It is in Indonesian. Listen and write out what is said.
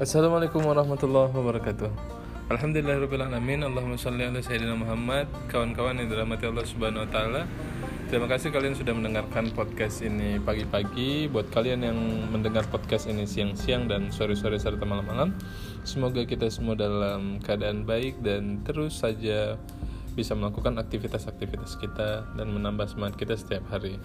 Assalamualaikum warahmatullahi wabarakatuh. Alhamdulillahirrahmanirrahim Allahumma sholli ala Sayyidina Muhammad. Kawan-kawan yang dirahmati Allah subhanahu wa ta'ala. Terima kasih kalian sudah mendengarkan podcast ini pagi-pagi. Buat kalian yang mendengar podcast ini siang-siang dan sore-sore serta malam-malam Semoga kita semua dalam keadaan baik dan terus saja bisa melakukan aktivitas-aktivitas kita dan menambah semangat kita setiap hari.